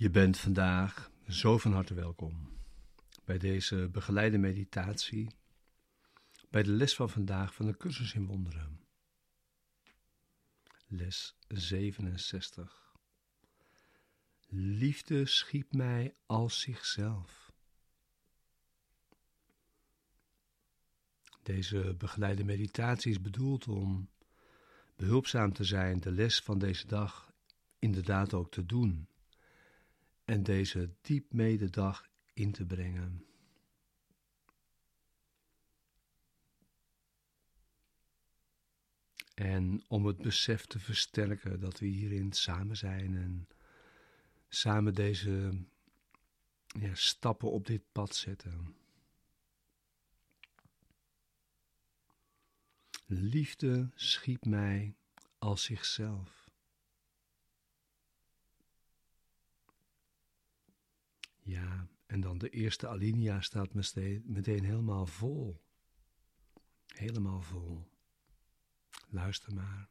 Je bent vandaag zo van harte welkom bij deze begeleide meditatie, bij de les van vandaag van de cursus in wonderen. Les 67. Liefde schiep mij als zichzelf. Deze begeleide meditatie is bedoeld om behulpzaam te zijn de les van deze dag inderdaad ook te doen en deze diep mededag in te brengen. En om het besef te versterken dat we hierin samen zijn en samen deze ja, stappen op dit pad zetten. Liefde schiep mij als zichzelf. Ja, en dan de eerste alinea staat meteen helemaal vol. Helemaal vol. Luister maar.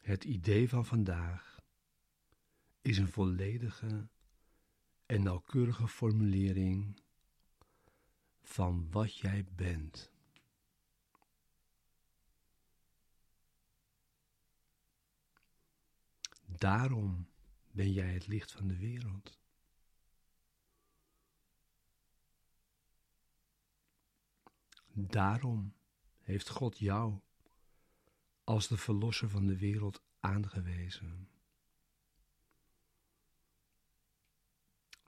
Het idee van vandaag is een volledige en nauwkeurige formulering van wat jij bent. Daarom ben jij het licht van de wereld. Daarom heeft God jou als de verlosser van de wereld aangewezen.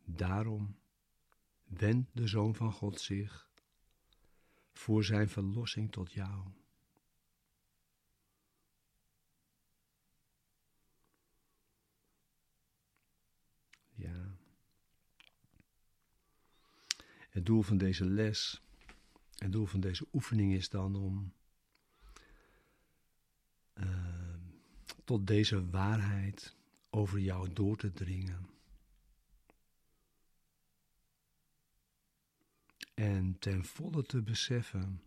Daarom wendt de Zoon van God zich voor zijn verlossing tot jou. Het doel van deze les, het doel van deze oefening is dan om uh, tot deze waarheid over jou door te dringen. En ten volle te beseffen,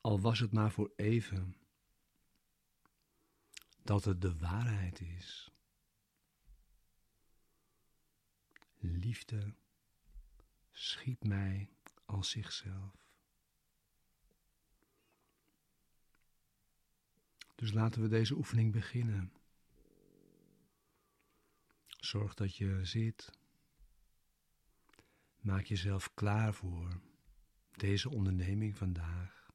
al was het maar voor even, dat het de waarheid is. Liefde schiep mij als zichzelf. Dus laten we deze oefening beginnen. Zorg dat je zit. Maak jezelf klaar voor deze onderneming vandaag.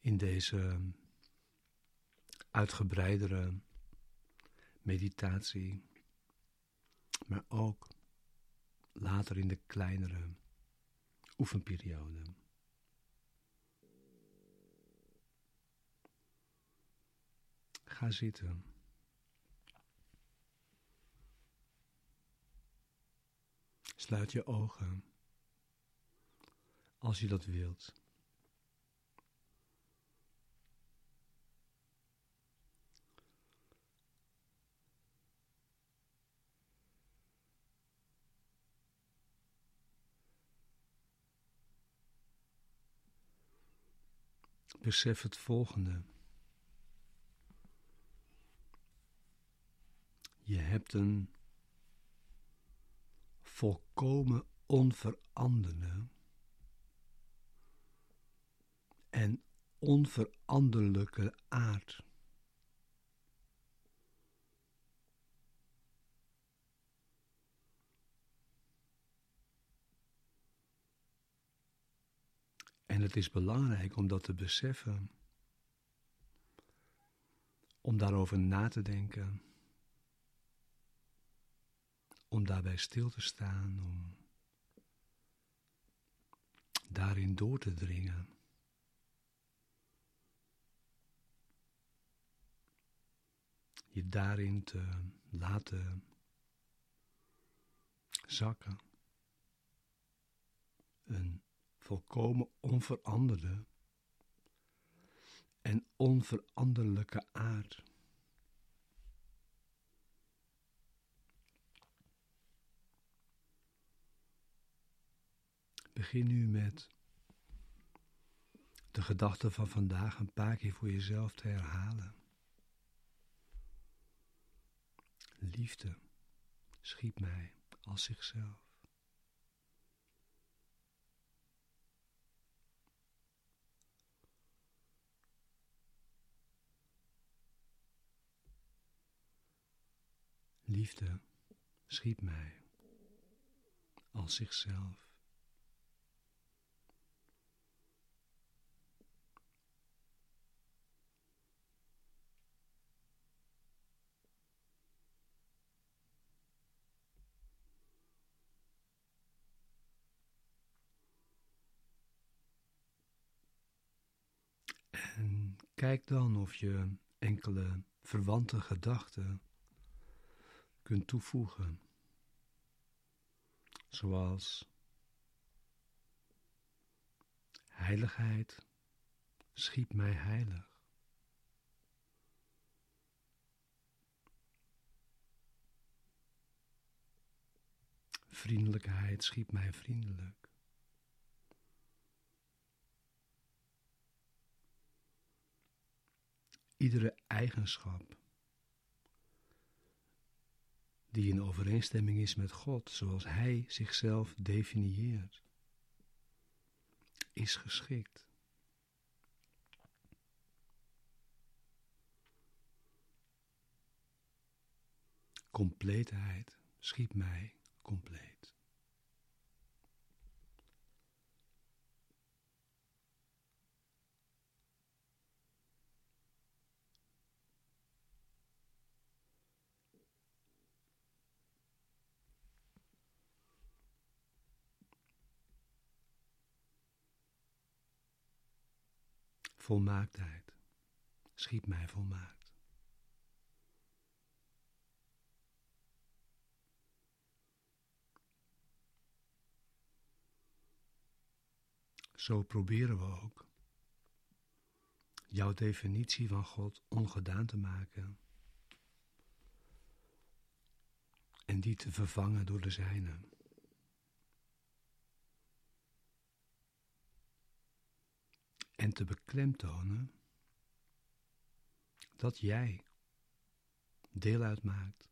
In deze uitgebreidere meditatie, maar ook later in de kleinere oefenperiode. Ga zitten. Sluit je ogen als je dat wilt. Besef het volgende. Je hebt een volkomen onveranderde en onveranderlijke aard. En het is belangrijk om dat te beseffen, om daarover na te denken, om daarbij stil te staan, om daarin door te dringen. Je daarin te laten zakken. Een volkomen onveranderde en onveranderlijke aard. Begin nu met de gedachte van vandaag een paar keer voor jezelf te herhalen. Liefde schiep mij als zichzelf. Liefde schiep mij als zichzelf. En kijk dan of je enkele verwante gedachten kunt toevoegen. Zoals heiligheid schiep mij heilig. Vriendelijkheid schiep mij vriendelijk. Iedere eigenschap die in overeenstemming is met God, zoals Hij zichzelf definieert, is geschikt. Compleetheid schiep mij compleet. Volmaaktheid schiep mij volmaakt. Zo proberen we ook jouw definitie van God ongedaan te maken en die te vervangen door de zijne. En te beklemtonen dat jij deel uitmaakt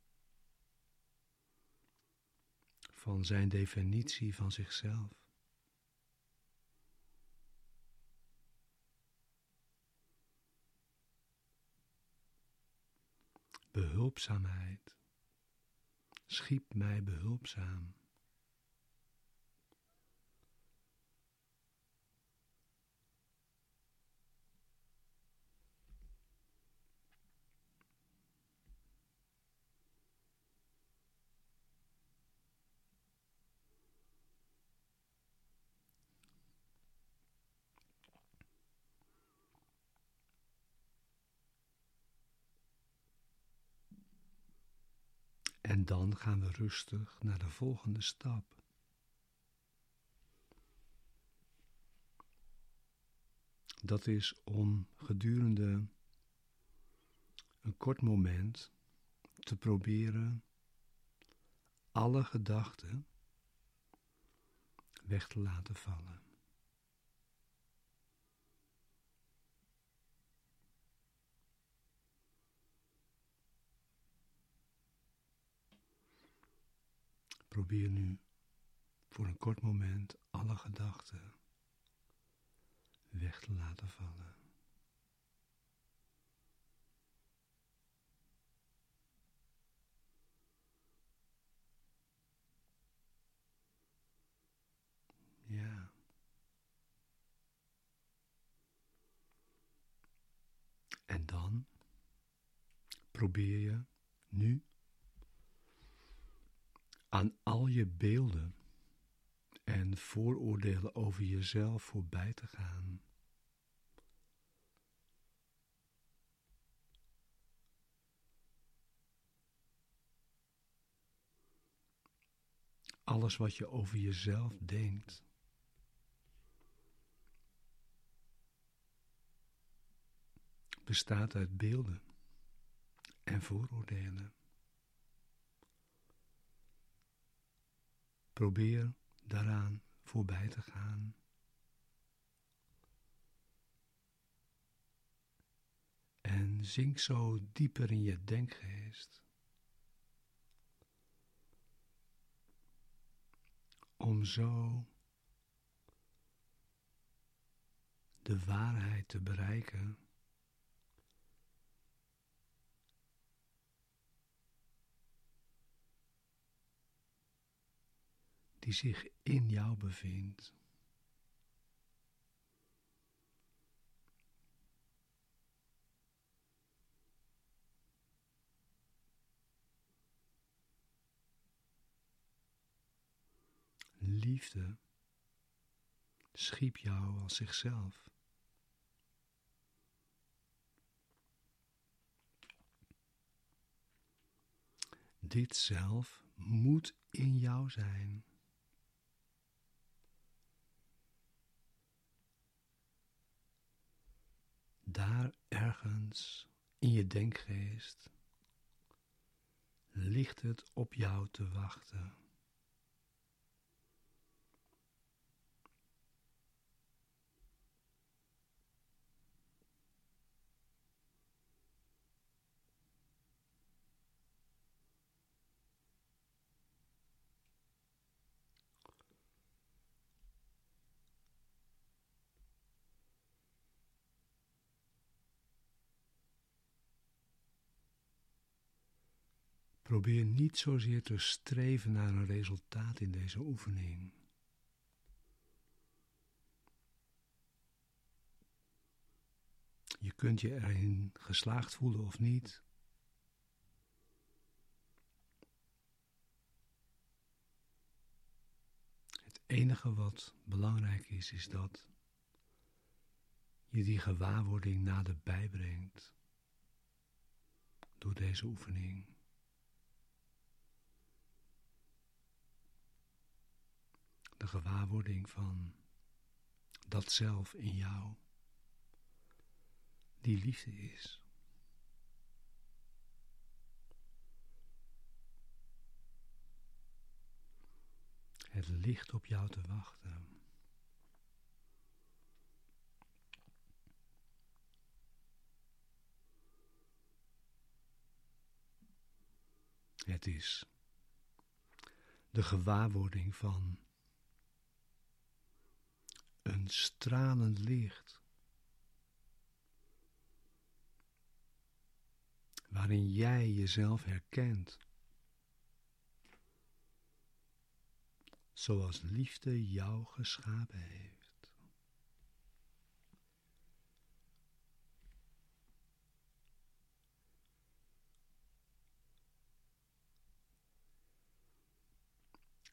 van zijn definitie van zichzelf. Behulpzaamheid schiep mij behulpzaam. En dan gaan we rustig naar de volgende stap. Dat is om gedurende een kort moment te proberen alle gedachten weg te laten vallen. Probeer nu voor een kort moment alle gedachten weg te laten vallen. Ja. En dan probeer je nu aan al je beelden en vooroordelen over jezelf voorbij te gaan. Alles wat je over jezelf denkt. bestaat uit beelden en vooroordelen. Probeer daaraan voorbij te gaan. En zink zo dieper in je denkgeest. Om zo de waarheid te bereiken. Die zich in jou bevindt. liefde schiep jou als zichzelf. Dit zelf moet in jou zijn. Daar ergens in je denkgeest ligt het op jou te wachten. Probeer niet zozeer te streven naar een resultaat in deze oefening. Je kunt je erin geslaagd voelen of niet. Het enige wat belangrijk is, is dat je die gewaarwording naderbij brengt door deze oefening. De gewaarwording van dat zelf in jou, die liefde is. Het licht op jou te wachten. Het is de gewaarwording van een stralend licht. Waarin jij jezelf herkent. Zoals liefde jou geschapen heeft.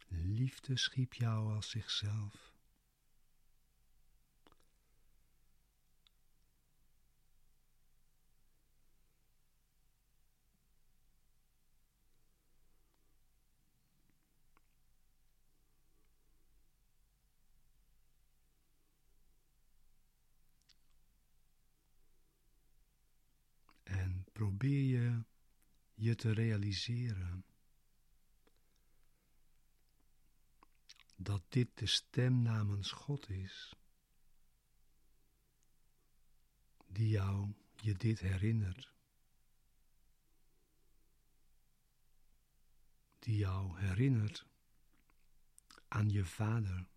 Liefde schiep jou als zichzelf. Probeer je je te realiseren dat dit de stem namens God is, die jou je dit herinnert, die jou herinnert aan je vader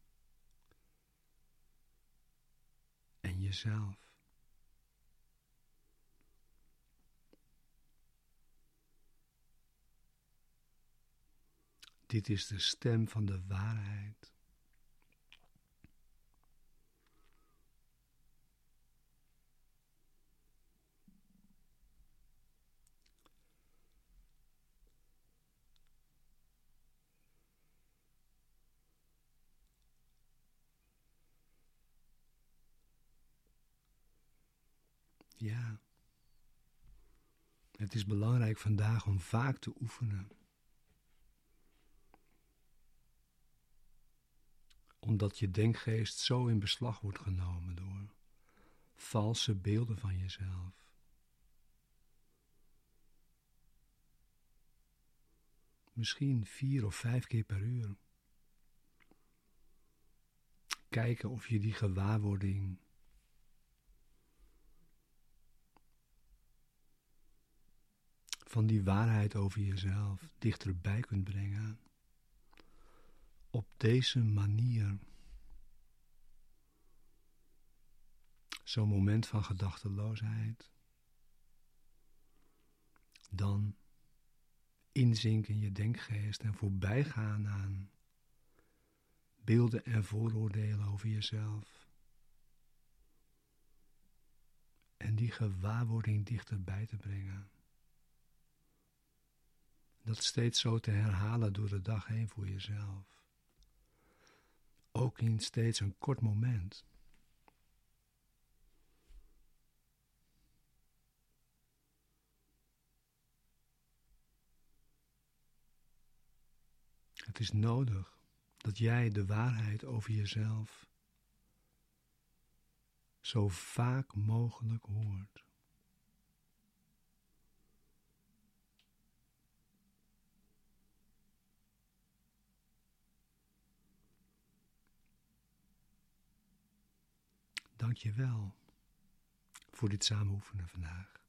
en jezelf. Dit is de stem van de waarheid. Ja, het is belangrijk vandaag om vaak te oefenen. Omdat je denkgeest zo in beslag wordt genomen door valse beelden van jezelf. Misschien vier of vijf keer per uur. Kijken of je die gewaarwording van die waarheid over jezelf dichterbij kunt brengen. Deze manier. Zo'n moment van gedachteloosheid. Dan inzinken in je denkgeest en voorbijgaan aan beelden en vooroordelen over jezelf. En die gewaarwording dichterbij te brengen. Dat steeds zo te herhalen door de dag heen voor jezelf. Ook in steeds een kort moment. Het is nodig dat jij de waarheid over jezelf zo vaak mogelijk hoort. Dank je wel voor dit samenhoefenen vandaag.